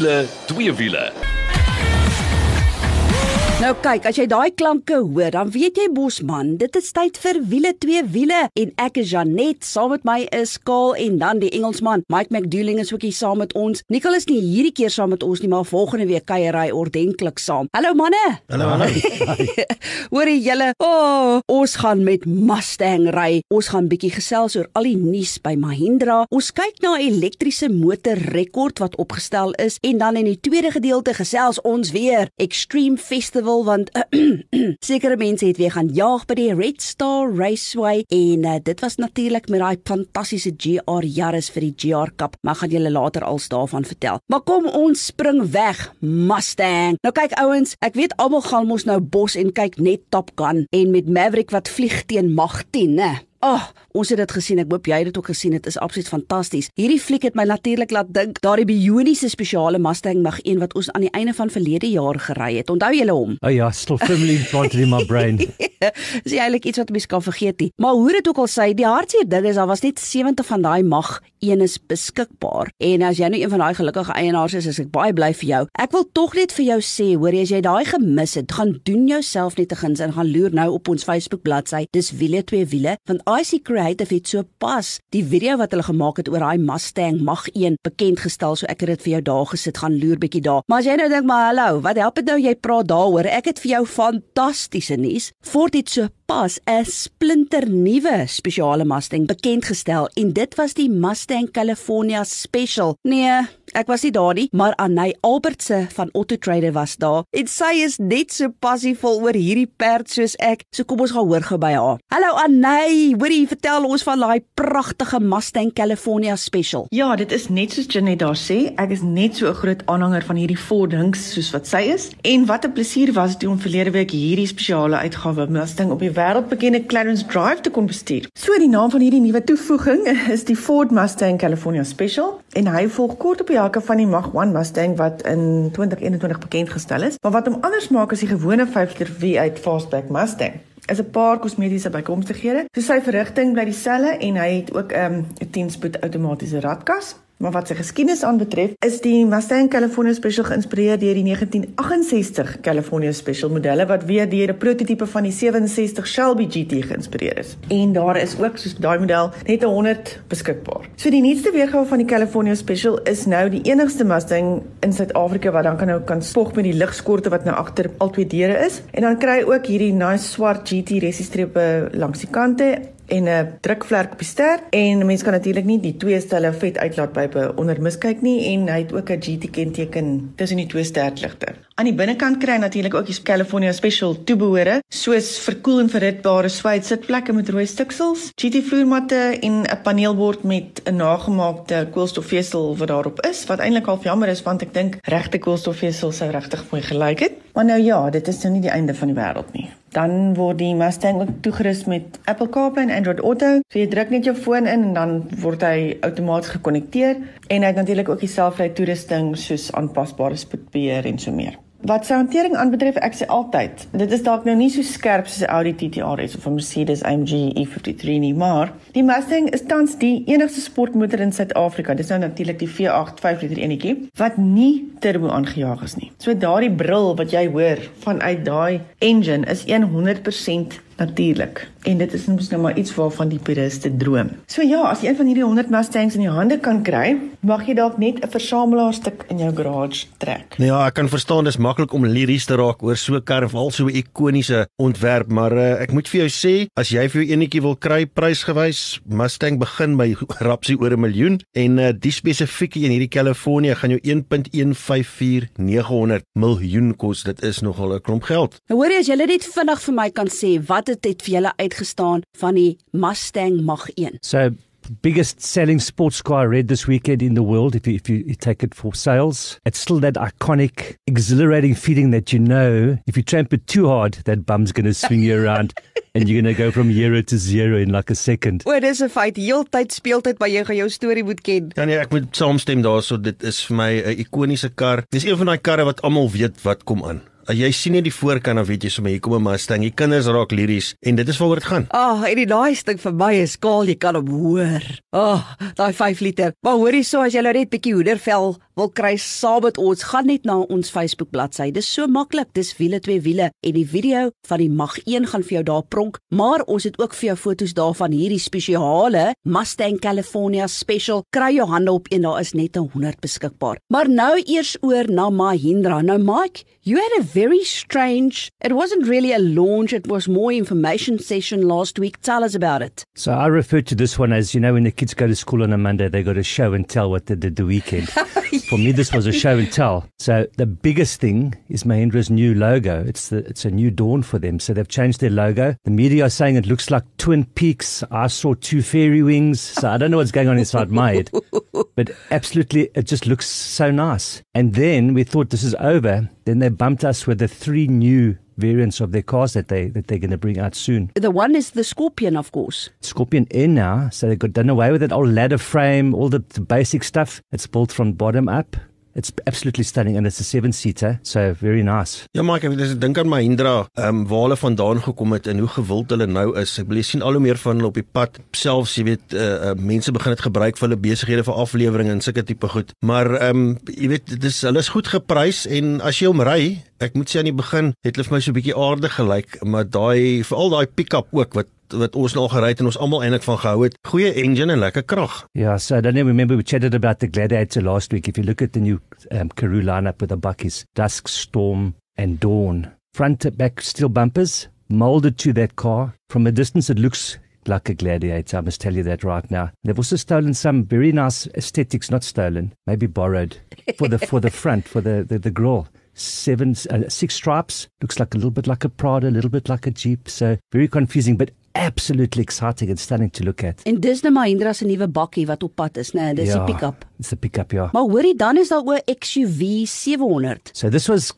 wiele, twee wiele. Nou kyk, as jy daai klanke hoor, dan weet jy Bosman, dit is tyd vir wiele twee wiele en ek is Janet, saam met my is Kaal en dan die Engelsman Mike McDouling is ook hier saam met ons. Nicole is nie hierdie keer saam met ons nie, maar volgende week kuiery ordentlik saam. Hallo manne. Hallo hallo. Hoorie julle, o, oh, ons gaan met Mustang ry. Ons gaan bietjie gesels oor al die nuus by Mahindra. Ons kyk na 'n elektriese motor rekord wat opgestel is en dan in die tweede gedeelte gesels ons weer Extreme Festival wil want sekere mense het weer gaan jaag by die Red Star Raceway en uh, dit was natuurlik met daai fantastiese GR Yaris vir die GR Cup maar gaan julle later als daarvan vertel. Maar kom ons spring weg Mustang. Nou kyk ouens ek weet almal gaan mos nou bos en kyk net Top Gun en met Maverick wat vlieg teen Mach 10 nê Ag, oh, ons het dit gesien. Ek hoop jy het dit ook gesien. Dit is absoluut fantasties. Hierdie fliek het my natuurlik laat dink daardie bioniese spesiale Mustang Mach 1 wat ons aan die einde van verlede jaar gery het. Onthou julle hom? Oh ja, still firmly planted in my brain. Dis eintlik iets wat mens kan vergeet nie. Maar hoe dit ook al sê, die hartseer ding is daar was net 70 van daai Mach 1 is beskikbaar. En as jy nou een van daai gelukkige eienaars is, is ek baie bly vir jou. Ek wil tog net vir jou sê, hoor jy as jy daai gemis het, gaan doen jouself net 'n guns en gaan loer nou op ons Facebook bladsy. Dis wiele twee wiele want IC Creative het so pas die video wat hulle gemaak het oor daai Mustang Mach 1 bekend gestel, so ek het dit vir jou daar gesit gaan loer bietjie daar. Maar as jy nou dink maar hallo, wat help dit nou jy praat daaroor? Ek het vir jou fantastiese nuus. Ford het so pas 'n splinternuwe spesiale Mustang bekend gestel en dit was die Mustang California Special. Nee, Ek was nie daar nie, maar Anay Albertse van Auto Trader was daar. En sy is net so passievol oor hierdie perd soos ek. So kom ons gaan hoor gou by haar. Hallo Anay, hoorie, vertel ons van daai pragtige Mustang California Special. Ja, dit is net soos Janet daar sê. Ek is net so 'n groot aanhanger van hierdie Ford Hinks soos wat sy is. En wat 'n plesier was dit om verlede week hierdie spesiale uitgawe Mustang op die wêreldbekende Clarence Drive te kon bestuur. So die naam van hierdie nuwe toevoeging is die Ford Mustang California Special en hy volg kort op die jakke van die Mach 1 Mustang wat in 2021 bekend gestel is. Maar wat hom anders maak as die gewone 5-liter V8 fastback Mustang is 'n paar kosmetiese bykomstighede. So sy verrigting bly dieselfde en hy het ook ehm, 'n um, 10-spoed outomatiese radkas. Maar wat sy geskiedenis aanbetref, is die Mustang California Special geïnspireer deur die 1968 California Special modelle wat weer deur 'n prototipe van die 67 Shelby GT geïnspireer is. En daar is ook soos daai model net 'n 100 beskikbaar. So die nuutste weergawe van die California Special is nou die enigste Mustang in Suid-Afrika wat dan kan nou kan spog met die ligskorte wat nou agter al twee deure is. En dan kry ook hierdie nice swart GT resiestrepe langs die kante en 'n drukvlek op die ster en mense kan natuurlik nie die twee stelle vet uitlaatpype onder miskyk nie en hy het ook 'n GT kenteken tussen die twee sterkligte. Aan die binnekant kry natuurlik ook die California Special toebehore soos verkoel en verhitbare swyt sitplekke met rooi stiksels, GT vloermatte en 'n paneelbord met 'n nagemaakte koolstofvesel wat daarop is wat eintlik half jammer is want ek dink regte koolstofvesel sou regtig mooi gelyk het. Maar nou ja, dit is nou nie die einde van die wêreld nie. Dan word die Mustang ook toegerus met Apple CarPlay en Android Auto. So jy druk net jou foon in en dan word hy outomaties gekonnekteer en hy het natuurlik ook die selfry toerusting soos aanpasbare spoedbeheer en so meer. Wat sy hantering aanbetref, ek sê altyd, dit is dalk nou nie so skerp soos 'n Audi TT-R of 'n Mercedes AMG E53 nie, maar die Mustang is tans die enigste sportmotor in Suid-Afrika. Dis nou natuurlik die V8 5-liter enetjie wat nie turbo aangejaag is nie. So daardie brul wat jy hoor vanuit daai engine is 100% natuurlik. En dit is mos nou maar iets waarvan die puriste droom. So ja, as jy een van hierdie 100 Mustangs in jou hande kan kry, mag jy dalk net 'n versamelaarsstuk in jou garage trek. Nou ja, ek kan verstaan dis maklik om liries te raak oor so 'n kar val so 'n ikoniese ontwerp, maar uh, ek moet vir jou sê, as jy vir jou enetjie wil kry prysgewys, Mustang begin by rapsie oor 'n miljoen en uh, die spesifieke een hierdie California gaan jou 1.154900 miljoen kos. Dit is nogal 'n klomp geld. Nou hoor jy as jy net vinnig vir my kan sê wat dit het vir julle uitgestaan van die Mustang Mach 1. So biggest selling sports car I read this weekend in the world if you, if you, you take it for sales. It's still that iconic, exhilarating feeling that you know if you tramp it too hard, that bum's going to swing you around and you're going to go from zero to zero in like a second. O, dis 'n feit. Heeltyd speeltyd waar jy gaan jou storie moet ken. Ja nee, ek moet saamstem daaroor. Dit is vir my 'n ikoniese kar. Dis een van daai karre wat almal weet wat kom aan. As jy sien net die voorkant dan weet jy sommer hier kom 'n Mustang. Die kinders raak liries en dit is waaroor dit gaan. Ag, oh, en die nice ding vir my is skaal, jy kan hom hoor. Ag, oh, daai 5 liter. Maar hoorie so as jy nou net bietjie hoendervel wil kry saam met ons, gaan net na ons Facebook bladsy. Dis so maklik. Dis wiele twee wiele en die video van die Mag 1 gaan vir jou daar pronk, maar ons het ook vir jou foto's daarvan hierdie spesiale Mustang California Special. Kry jou hande op een, daar is net 100 beskikbaar. Maar nou eers oor na Mahindra. Nou Mike, you had a very strange. It wasn't really a launch, it was more information session last week. Tell us about it. So I refer to this one as you know when the kids go to school on a Monday, they got to show and tell what they did the weekend. For me, this was a show and tell. So the biggest thing is Mahindra's new logo. It's the, it's a new dawn for them. So they've changed their logo. The media are saying it looks like Twin Peaks. I saw two fairy wings. So I don't know what's going on inside my head, but absolutely, it just looks so nice. And then we thought this is over. Then they bumped us with the three new variants of their cars that they that they're going to bring out soon. The one is the Scorpion, of course. Scorpion N now, so they got done away with that old ladder frame, all the, the basic stuff. It's built from bottom up. It's absolutely stunning and it's a 7 seater, so very nice. Ja, maar ek het dink aan Mahindra, ehm um, waar hulle vandaan gekom het en hoe gewild hulle nou is. Ek wil sien al hoe meer van hulle op die pad. Selfs jy weet, uh, uh, mense begin dit gebruik vir hulle besighede vir aflewering en sulke tipe goed. Maar ehm um, jy weet, dit is hulle is goed geprys en as jy hom ry, ek moet sê aan die begin het hulle vir my so 'n bietjie aardig gelyk, maar daai veral daai pick-up ook wat wat ons nou gery het en ons almal eintlik van gehou het. Goeie engine en lekker krag. Yeah, so I don't even remember we chatted about the Gladiator last week. If you look at the new um, Karoo lineup with the Buckies, Dusk, Storm, and Dawn, front to back steel bumpers molded to that car. From a distance, it looks like a Gladiator. I must tell you that right now. They've also stolen some very nice aesthetics, not stolen, maybe borrowed for the for the front for the the, the grill. Seven, uh, six stripes looks like a little bit like a Prada, a little bit like a Jeep. So very confusing, but absolutely exciting and stunning to look at. En dis nou Mahindra se nuwe bakkie wat op pad is, né? Nee, dis Ja. die pick-up. It's a pickup, yeah. Maar hoorie, dan is daar ook XUV 700. So this was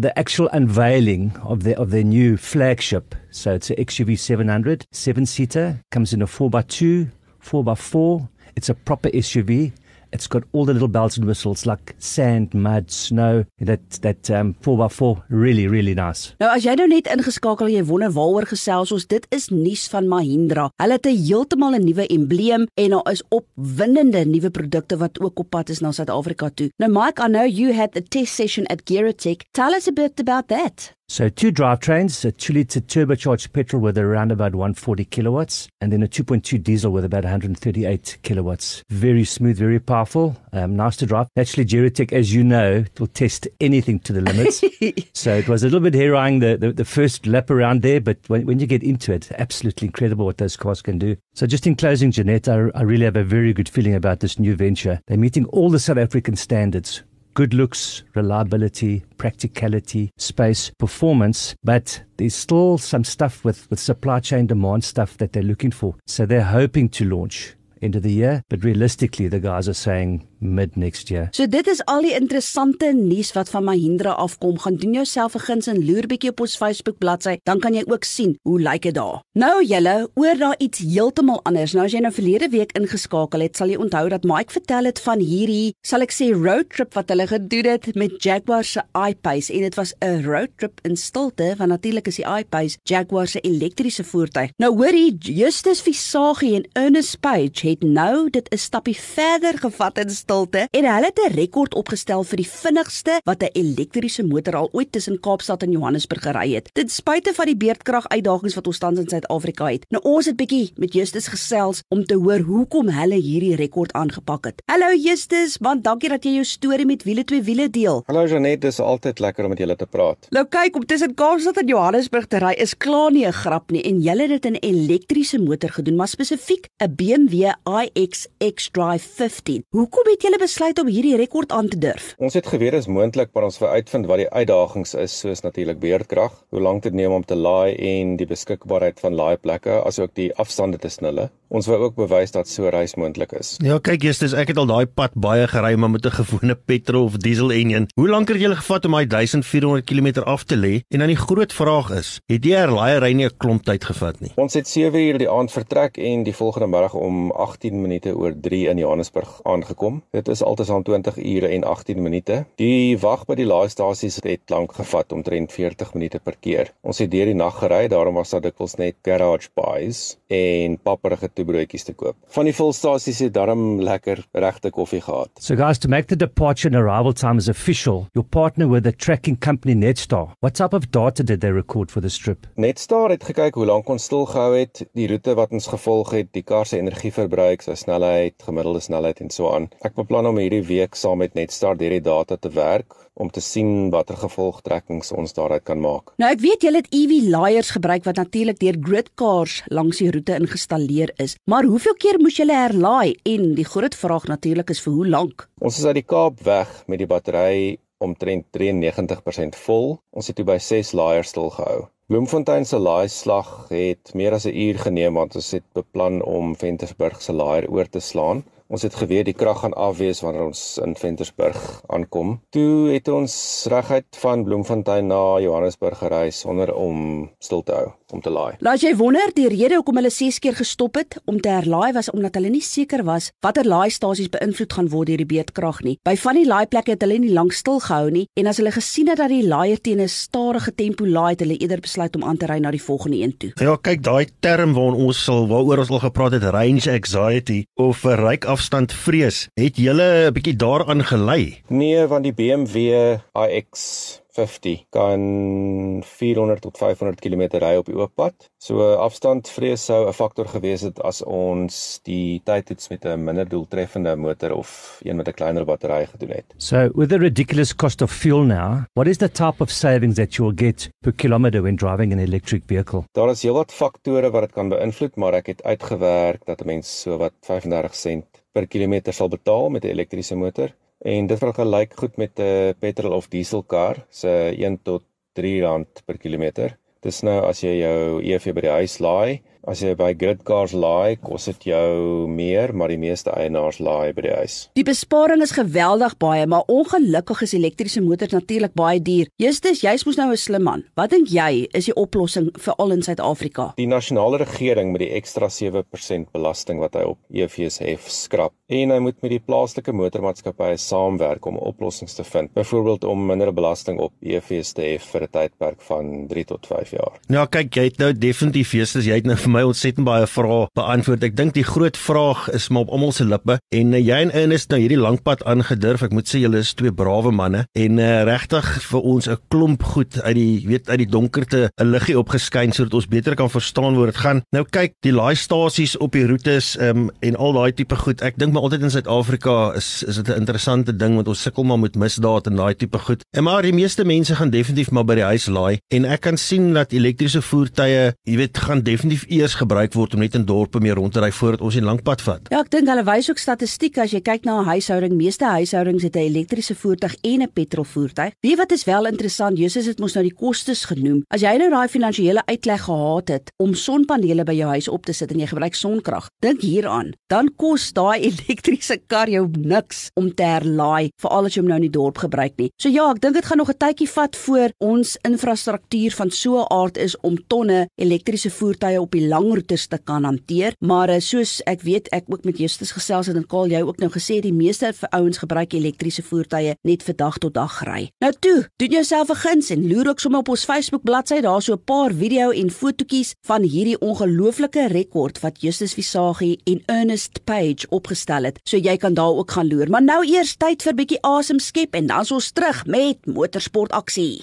the actual unveiling of their of their new flagship. So it's a XUV 700, seven seater, comes in a four x two, four x four. It's a proper SUV. It's got all the little bells and whistles like sand, mud, snow. That that um, four x four, really really nice. Nou as jy nou net ingeskakel jy wonder waaroor gesels ons, dit is nuus van Mahindra. Hulle het 'n heeltemal 'n nuwe embleem en daar is opwindende nuwe produkte wat ook op pad is na Suid-Afrika toe. Nou Mike, I know you had the test session at Geratech. Tell us a bit about that. So two drivetrains, a 2 litre turbocharged petrol with around about 140 kilowatts, and then a 2.2 diesel with about 138 kilowatts. Very smooth, very powerful, um, nice to drive. Actually, Geratech, as you know, will test anything to the limits. so it was a little bit harrowing the, the, the first lap around there, but when, when you get into it, absolutely incredible what those cars can do. So just in closing, Jeanette, I, I really have a very good feeling about this new venture. They're meeting all the South African standards good looks, reliability, practicality, space, performance, but there's still some stuff with, with supply chain demand stuff that they're looking for. So they're hoping to launch end of the year, but realistically, the guys are saying mid next year. So dit is al die interessante nuus wat van Mahindra afkom. Gaan doen jouself 'n guns en loer bietjie op ons Facebook bladsy, dan kan jy ook sien hoe lyk dit daar. Nou julle, oor daar iets heeltemal anders. Nou as jy nou verlede week ingeskakel het, sal jy onthou dat Mike vertel het van hierdie, sal ek sê road trip wat hulle gedoen het met Jaguar se I-Pace en dit was 'n road trip in stilte, want natuurlik is die I-Pace Jaguar se elektriese voertuig. Nou hoorie, Justus Visagie en Ernest Page het nou dit 'n stappie verder gevat in stilte en hulle het 'n rekord opgestel vir die vinnigste wat 'n elektriese motor al ooit tussen Kaapstad en Johannesburg gery het. Ten spyte van die beerdkrag uitdagings wat ons tans in Suid-Afrika het. Nou ons het bietjie met Justus gesels om te hoor hoekom hulle hierdie rekord aangepak het. Hallo Justus, man, dankie dat jy jou storie met wiele twee wiele deel. Hallo Janet, dis altyd lekker om met julle te praat. Nou kyk, om tussen Kaapstad en Johannesburg te ry is klaar nie 'n grap nie en julle het dit in 'n elektriese motor gedoen, maar spesifiek 'n BMW iX xDrive 15. Hoekom het julle besluit om hierdie rekord aan te durf? Ons het geweet is moontlik, maar ons wil uitvind wat die uitdagings is, soos natuurlik beerdkrag, hoe lank dit neem om te laai en die beskikbaarheid van laaiplekke, asook die afstande tussen hulle. Ons wou ook bewys dat so reis moontlik is. Ja, kyk, Justus, ek het al daai pad baie gery maar met 'n gewone petrol of diesel enjin. Hoe lank het julle gevat om daai 1400 km af te lê? En dan die groot vraag is, het die herlaaiery nie 'n klomp tyd gevat nie? Ons het 7 uur die aand vertrek en die volgende middag om 18 minute oor 3 in Johannesburg aangekom. Dit is altesaam 20 ure en 18 minute. Die wag by die laaistasies het lank gevat, omtrent 40 minute per keer. Ons het deur die nag gery, daarom was daar dikwels net garage buys en papperige toebroodjies te koop. Van die volstasies het darm lekker regte koffie gehad. So, guys, to make the departure and arrival times official, your partner with the tracking company Netstar, what type of data did they record for this trip? Netstar het gekyk hoe lank ons stil gehou het, die roete wat ons gevolg het, die kar se energieverbruik, sy snelheid, gemiddelde snelheid en so aan. Ek beplan om hierdie week saam met Netstar deur die data te werk om te sien watter gevolgtrekkings ons daaruit kan maak. Nou ek weet julle het EV laaiers gebruik wat natuurlik deur grid cars langs die roete ingestalleer is, maar hoeveel keer moes julle herlaai en die groot vraag natuurlik is vir hoe lank? Ons is uit die Kaap weg met die battery omtrent 93% vol. Ons het toe by 6 laaiers stilgehou. Bloemfontein se laaislag het meer as 'n uur geneem want ons het beplan om Ventersburg se laaier oor te slaan. Ons het geweet die krag gaan afwees wanneer ons in Ventersburg aankom. Toe het ons reguit van Bloemfontein na Johannesburg gery sonder om stil te hou om te laai. Laat jy wonder die rede hoekom hulle 6 keer gestop het om te herlaai was omdat hulle nie seker was watter laaistasies beïnvloed gaan word deur die beedkrag nie. By van die laaiplekke het hulle nie lank stil gehou nie en as hulle gesien het dat die laaier teen 'n stadige tempo laai het, hulle eerder besluit om aan te ry na die volgende een toe. Ja, kyk, daai term waaroor ons sal waaroor ons al gepraat het, range anxiety of 'n ryk afstand vrees, het julle 'n bietjie daaraan gelei. Nee, want die BMW iX 50 kan 400 tot 500 km ry op die oop pad. So afstandvrees sou 'n faktor gewees het as ons die tydtoets met 'n minder doeltreffende motor of een met 'n kleiner battery gedoen het. So, with the ridiculous cost of fuel now, what is the type of savings that you will get per kilometer when driving an electric vehicle? Daar is heelwat faktore wat dit kan beïnvloed, maar ek het uitgewerk dat 'n mens so wat 35 sent per kilometer sal betaal met 'n elektriese motor en dit vergelyk goed met 'n petrol of diesel kar se 1 tot 3 rand per kilometer. Dis nou as jy jou EV by die huis laai, as jy by grid cars laai, kos dit jou meer, maar die meeste eienaars laai by die huis. Die besparing is geweldig baie, maar ongelukkig is elektriese motors natuurlik baie duur. Justus, jy's mos nou 'n slim man. Wat dink jy is die oplossing vir al in Suid-Afrika? Die nasionale regering met die ekstra 7% belasting wat hy op EV's hef skrap en hy moet met die plaaslike motormaatskappye saamwerk om oplossings te vind. Byvoorbeeld om minder belasting op EV's te hef vir 'n tydperk van 3 tot 5 jaar. Ja, kyk, jy het nou definitief feestes, jy het nou vir my ontsettend baie vrae beantwoord. Ek dink die groot vraag is maar op almal se lippe en uh, jy en Ernest nou hierdie lang pad aangedurf. Ek moet sê julle is twee brawe manne en uh, regtig vir ons 'n klomp goed uit die weet uit die donkerte 'n liggie opgeskyn sodat ons beter kan verstaan waar dit gaan. Nou kyk, die laaistasies op die roetes um, en al daai tipe goed. Ek dink maar altyd in Suid-Afrika is is dit 'n interessante ding want ons sukkel maar met misdaad en daai tipe goed. En maar die meeste mense gaan definitief maar by die huis laai en ek kan sien dat elektriese voertuie, jy weet, gaan definitief eers gebruik word om net in dorpe mee rond te ry voordat ons 'n lang pad vat. Ja, ek dink hulle wys ook statistiek as jy kyk na 'n huishouding, meeste huishoudings het 'n elektriese voertuig en 'n petrolvoertuig. Wie wat is wel interessant, Jesus het mos nou die kostes genoem. As jy nou daai finansiële uitleg gehad het om sonpanele by jou huis op te sit en jy gebruik sonkrag, dink hieraan, dan kos daai elektriese kar jou niks om te herlaai, veral as jy hom nou in die dorp gebruik nie. So ja, ek dink dit gaan nog 'n tydjie vat voor ons infrastruktuur van so 'n aard is om tonne elektriese voertuie op die lang roetes te kan hanteer, maar eh, soos ek weet ek ook met Justus gesels het en Kaal jy ook nou gesê die meeste vir ouens gebruik elektriese voertuie net vir dag tot dag ry. Nou toe, doen jouself 'n guns en loer ook sommer op ons Facebook bladsy, daar so 'n paar video en fotootjies van hierdie ongelooflike rekord wat Justus Visagie en Ernest Page opgestel het. So jy kan daar ook gaan loer. Maar nou eers tyd vir bietjie asem skep en dan is ons terug met motorsport aksie.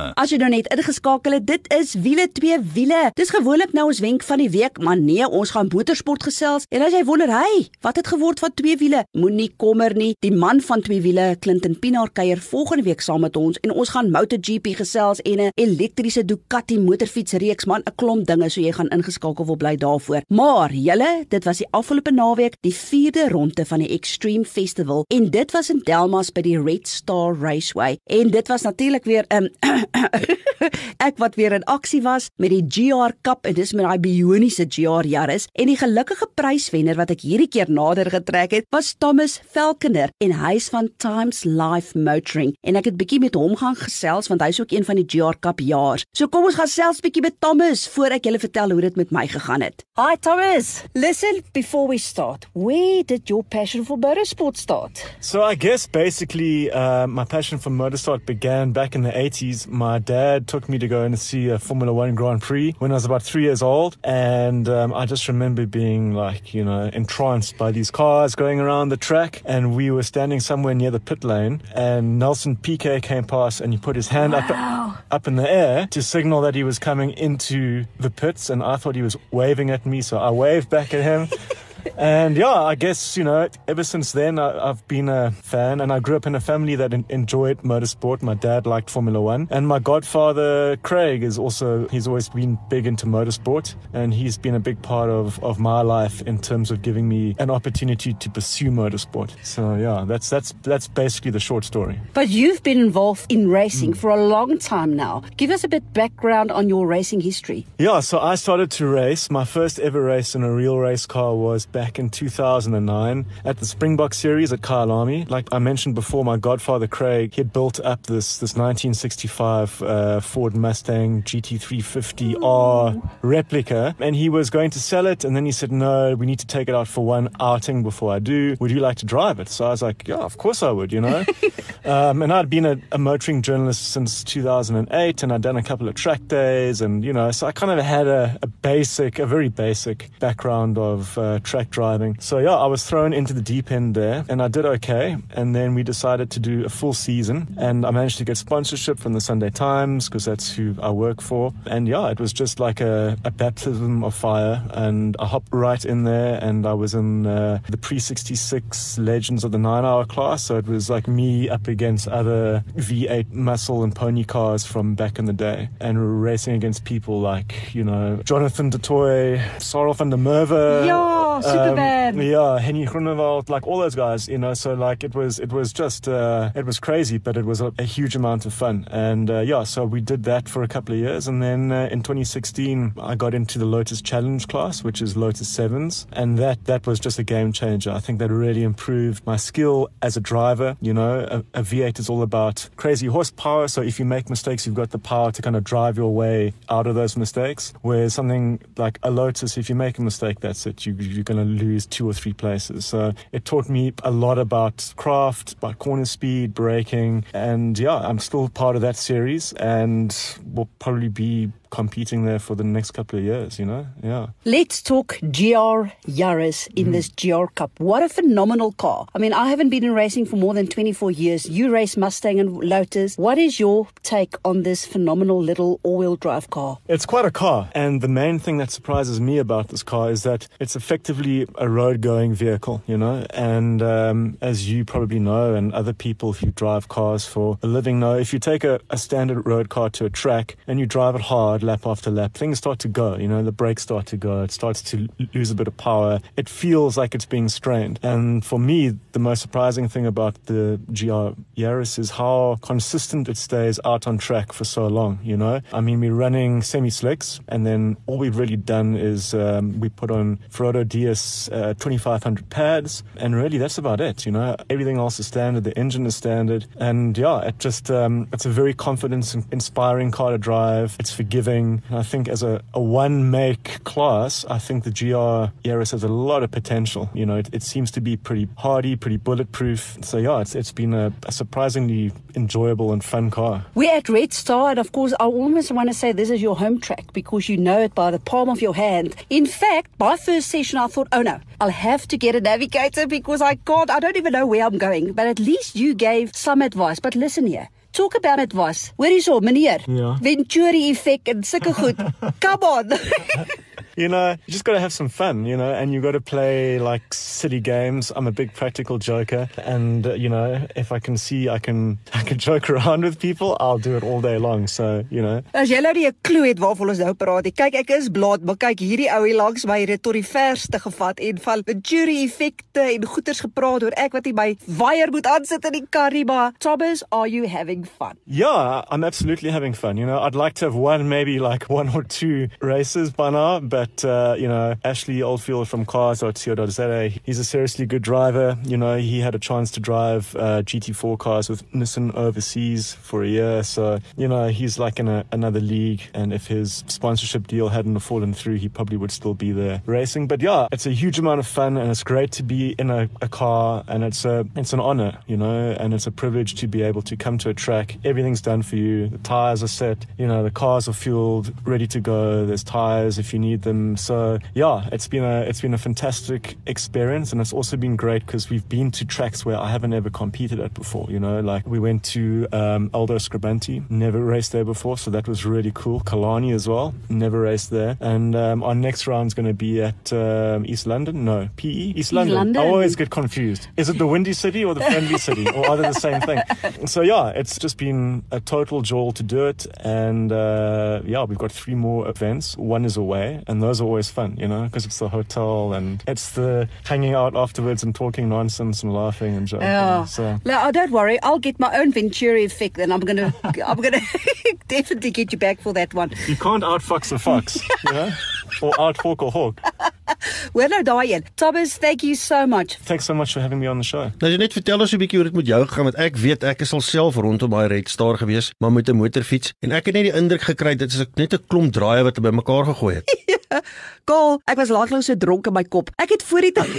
Damme. As jy nou net ingeskakel het, dit is wiele twee wiele. Dis gewoonlik nou ons wenk van die week, maar nee, ons gaan motorsport gesels. En as jy wonder, hey, wat het geword van twee wiele? Moenie kommer nie. Die man van twee wiele, Clinton Pinaar kuier volgende week saam met ons en ons gaan MotoGP gesels en 'n elektriese Ducati motorfietsreeks, man, 'n klomp dinge, so jy gaan ingeskakel wil bly daarvoor. Maar julle, dit was die afgelope naweek, die 4de ronde van die Extreme Festival en dit was in Delmas by die Red Star Raceway. En dit was natuurlik weer 'n um, ek wat weer in aksie was met die GR Cup en dis met daai bioniese GR Yaris en die gelukkige pryswenner wat ek hierdie keer nader getrek het was Thomas Falconer en hy's van Times Life Motoring en ek het bietjie met hom gaan gesels want hy's ook een van die GR Cup jaars. So kom ons gaan selfs bietjie met Thomas voor ek julle vertel hoe dit met my gegaan het. Hi Thomas, listen before we start. Where did your passion for motorsport start? So I guess basically uh, my passion for motorsport began back in the 80s. My dad took me to go and see a Formula One Grand Prix when I was about three years old. And um, I just remember being like, you know, entranced by these cars going around the track. And we were standing somewhere near the pit lane. And Nelson Piquet came past and he put his hand Wow. up, up in the air to signal that he was coming into the pits. And I thought he was waving at me. So I waved back at him. and yeah, I guess, you know, ever since then, I, I've been a fan and I grew up in a family that en- enjoyed motorsport. My dad liked Formula One and my godfather, Craig, is also, he's always been big into motorsport and he's been a big part of, of my life in terms of giving me an opportunity to pursue motorsport. So yeah, that's, that's, that's basically the short story. But you've been involved in racing hmm. for a long time now. Give us a bit background on your racing history. Yeah, so I started to race. My first ever race in a real race car was back in 2009 at the Springbok Series at Kyalami. Like I mentioned before, my godfather Craig he had built up this this 1965 uh, Ford Mustang GT350R replica, and he was going to sell it. And then he said, "No, we need to take it out for one outing before I do. Would you like to drive it?" So I was like, "Yeah, of course I would." You know, um, and I'd been a, a motoring journalist since 2008, and I'd done a couple of track days, and you know, so I kind of had a, a basic, a very basic background of uh, track driving. So yeah, I was thrown into the deep end there, and I did okay. And then we decided to do a full season, and I managed to get sponsorship from the Sunday Times because that's who I work for. And yeah, it was just like a, a baptism of fire, and I hopped right in there, and I was in uh, the pre-66 Legends of the Nine Hour class. So it was like me up against other V8 muscle and pony cars from back in the day, and racing against people like you know Jonathan Detoy, Sorrel van der Merwe. Superman. Um, yeah, Henny Groenewald, like all those guys, you know. So like it was, it was just, uh, it was crazy, but it was a, a huge amount of fun. And uh, yeah, so we did that for a couple of years, and then uh, in 2016, I got into the Lotus Challenge class, which is Lotus Sevens, and that that was just a game changer. I think that really improved my skill as a driver. You know, a, a V8 is all about crazy horsepower, so if you make mistakes, you've got the power to kind of drive your way out of those mistakes. Whereas something like a Lotus, if you make a mistake, that's it. You, you're going to lose two or three places. So it taught me a lot about craft, about corner speed, braking, and yeah, I'm still part of that series, and will probably be competing there for the next couple of years. You know, yeah. Let's talk GR Yaris in this GR Cup. What a phenomenal car. I mean, I haven't been in racing for more than 24 years. You race Mustang and Lotus. What is your take on this phenomenal little all-wheel drive car? It's quite a car, and the main thing that surprises me about this car is that it's effectively a road-going vehicle, you know. And um, as you probably know, and other people who drive cars for a living know, if you take a, a standard road car to a track and you drive it hard lap after lap, things start to go. You know, the brakes start to go. It starts to lose a bit of power. It feels like it's being strained. And for me, the most surprising thing about the GR Yaris is how consistent it stays out on track for so long. You know, I mean, we're running semi slicks, and then all we've really done is um, we put on Ferodo DS uh, 2500 pads, and really that's about it. You know, everything else is standard. The engine is standard, and yeah, it just um, it's a very confidence inspiring car to drive. It's forgiving. I think as a, a one make class, I think the GR Yaris has a lot of potential. You know, it, it seems to be pretty hardy, pretty bulletproof. So yeah, it's it's been a, a surprisingly enjoyable and fun car. We're at Red Star, and of course, I almost want to say this is your home track because you know it by the palm of your hand. In fact, my first session, I thought, oh no, I'll have to get a navigator because I can't, I don't even know where I'm going. But at least you gave some advice. But listen here. Talk about it was. Hoor hierso, meneer. Ja. Venturi effek en sulke goed. Come on. You know, you just got to have some fun, you know, and you got to play like silly games. I'm a big practical joker, and uh, you know, if I can see I can I can joke around with people, I'll do it all day long. So you know, As jy nou nie 'n klou het waarvan ons nou praat nie. Kyk, ek is blaad, maar kyk hierdie ou hier langs my het dit tot die verste gevat en van Venturi effekte en goeters gepraat oor ek wat nie my waier moet aansit in die kar nie, maar Thomas, are you having fun? yeah, I'm absolutely having fun. You know, I'd like to have won maybe like one or two races by now, but uh, you know, Ashley Oldfield from Cars.co.za, he's a seriously good driver. You know, he had a chance to drive uh, GT4 cars with Nissan overseas for a year, so you know, he's like in a, another league. And if his sponsorship deal hadn't fallen through, he probably would still be there racing. But yeah, it's a huge amount of fun, and it's great to be in a, a car, and it's a it's an honor, you know, and it's a privilege to be able to come to a track. Everything's done for you. The tires are set, you know, the cars are fueled, ready to go. There's tires if you need them. So yeah, it's been a it's been a fantastic experience, and it's also been great because we've been to tracks where I haven't ever competed at before. You know, like we went to um, Aldo Scribanti, never raced there before, so that was really cool. Kalani as well, never raced there, and um, our next round's going to be at um, East London. No, PE East London. London. I always get confused. Is it the Windy City or the Friendly City, or are they the same thing? So yeah, it's just been a total joy to do it, and uh, yeah, we've got three more events. One is away, and those are always fun, you know, because it's the hotel and it's the hanging out afterwards and talking nonsense and laughing and joking. Yeah. So No, oh, don't worry. I'll get my own Venturi effect and I'm going to I'm going to definitely get you back for that one. you can't outfox a fox, you know, or outhawk a hawk. Hoor nou daai een. Thomas, thank you so much. Thanks so much for having me on the show. Nou jy net vertel ons 'n bietjie hoe dit met jou gegaan want ek weet ek is al self rondom daai Red Star gewees, maar met 'n motorfiets en ek het net die indruk gekry dit is net 'n klomp draaie wat by mekaar gegooi het. Kaal, ek was laatlang so dronk in my kop. Ek het voor die tyd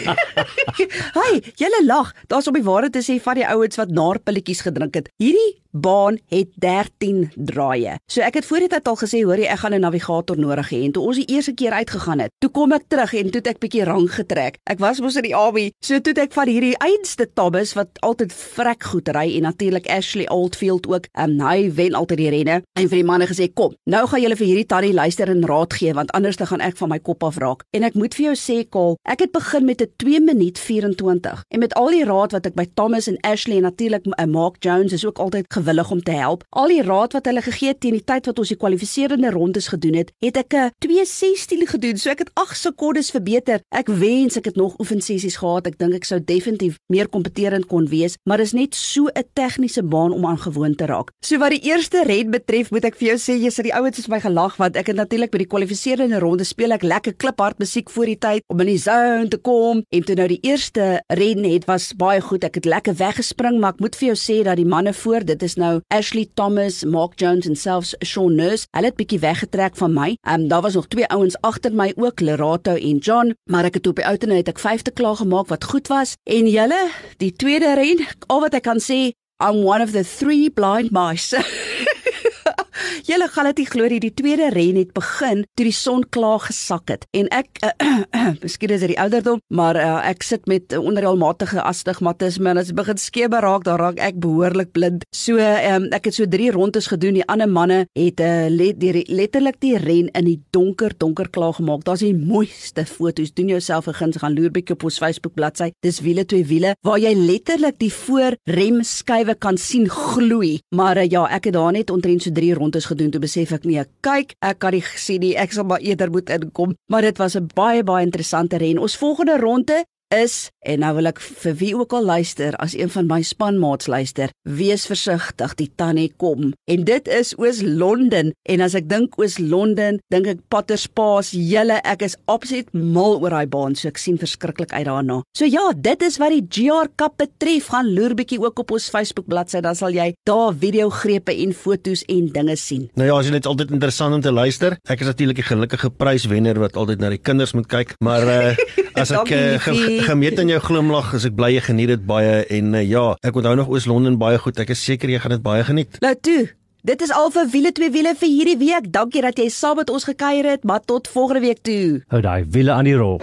Hey, julle lag. Daar's op die waarheid te sê van die ouens wat naarpilletjies gedrink het. Hierdie baan het 13 draaie. So ek het voor die tyd al gesê, hoorie, ek gaan 'n navigator nodig hê. En toe ons die eerste keer uitgegaan het, toe kom ek terug en toe het ek bietjie rang getrek. Ek was mos in die army, so toe het ek van hierdie einste Thomas wat altyd vrek goed ry en natuurlik Ashley Oldfield ook. Um, hy wen altyd die renne. En vir die manne gesê, "Kom, nou gaan julle vir hierdie tannie luister en raad gee want anders dan gaan ek van my kop af raak." En ek moet vir jou sê, Kaal, ek het begin met 'n 2 minuut 24 en met al die raad wat ek by Thomas en Ashley en natuurlik uh, Mark Jones is ook altyd gewillig om te help. Al die raad wat hulle gegee het teen die tyd wat ons die kwalifiserende rondes gedoen het, het ek 'n 2:16 gedoen. So ek het 8 sekondes verbeter. Ek wens ek het nog oefensessies gehad. Ek dink ek sou definitief meer kompeterend kon wees, maar is net so 'n tegniese baan om aan gewoon te raak. So wat die eerste ren betref, moet ek vir jou sê, jy sit die ouens het my gelag want ek het natuurlik by die kwalifiserende ronde speel ek lekker kliphard musiek voor die tyd om in die zone te kom en toe nou die eerste ren het was baie goed. Ek het lekker weggespring, maar ek moet vir jou sê dat die manne voor, dit is nou Ashley Thomas, Mark Jones en selfs Shaun Nurse, hulle het bietjie weggetrek van my. Ehm um, daar was nog twee ouens agter my ook, Lerato en John, maar ek het op die ou tene het ek vyfde klaar gemaak wat goed was. En julle, die tweede ren, al wat ek kan sê, I'm one of the three blind mice. Julle gaan dit nie glo nie, die tweede ren het begin toe die son klaar gesak het en ek uh, miskien is dit die ouderdom, maar uh, ek sit met uh, onderalmatige astigmatisme en as dit begin skemer raak, dan raak ek behoorlik blind. So um, ek het so 3 rondes gedoen. Die ander manne het uh, let, die, letterlik die ren in die donker donker klaar gemaak. Daar's die mooiste foto's. Doen jouself 'n guns gaan loer bietjie op ons Facebook bladsy. Dis wiele twee wiele waar jy letterlik die voorremskywe kan sien gloei. Maar uh, ja, ek het daar net omtrent so 3 rondes gedoen toe besef ek nee, kyk, ek kan nie sien nie. Ek sal maar eerder moet inkom. Maar dit was 'n baie baie interessante ren. Ons volgende ronde is en nou wil ek vir wie ook al luister as een van my spanmaats luister wees versigtig die tannie kom. En dit is oos Londen en as ek dink oos Londen dink ek Potter's Pass julle ek is absoluut mal oor daai baan so ek sien verskriklik uit daarna. So ja dit is wat die GR Cup betref gaan loer bietjie ook op ons Facebook bladsy dan sal jy daar video grepe en fotos en dinge sien. Nou ja, as jy net altyd interessant om te luister. Ek is natuurlik die gelukkige pryswenner wat altyd na die kinders moet kyk, maar uh, as ek uh, liefie. gemeet in jou glimlag, as ek bly jy geniet dit baie en uh, ja, ek onthou nog Oos-London baie goed. Ek is seker jy gaan dit baie geniet. Nou toe Dit is al vir wiele twee wiele vir hierdie week. Dankie dat jy saam met ons gekuier het, maar tot volgende week toe. Hou daai wiele aan die rol.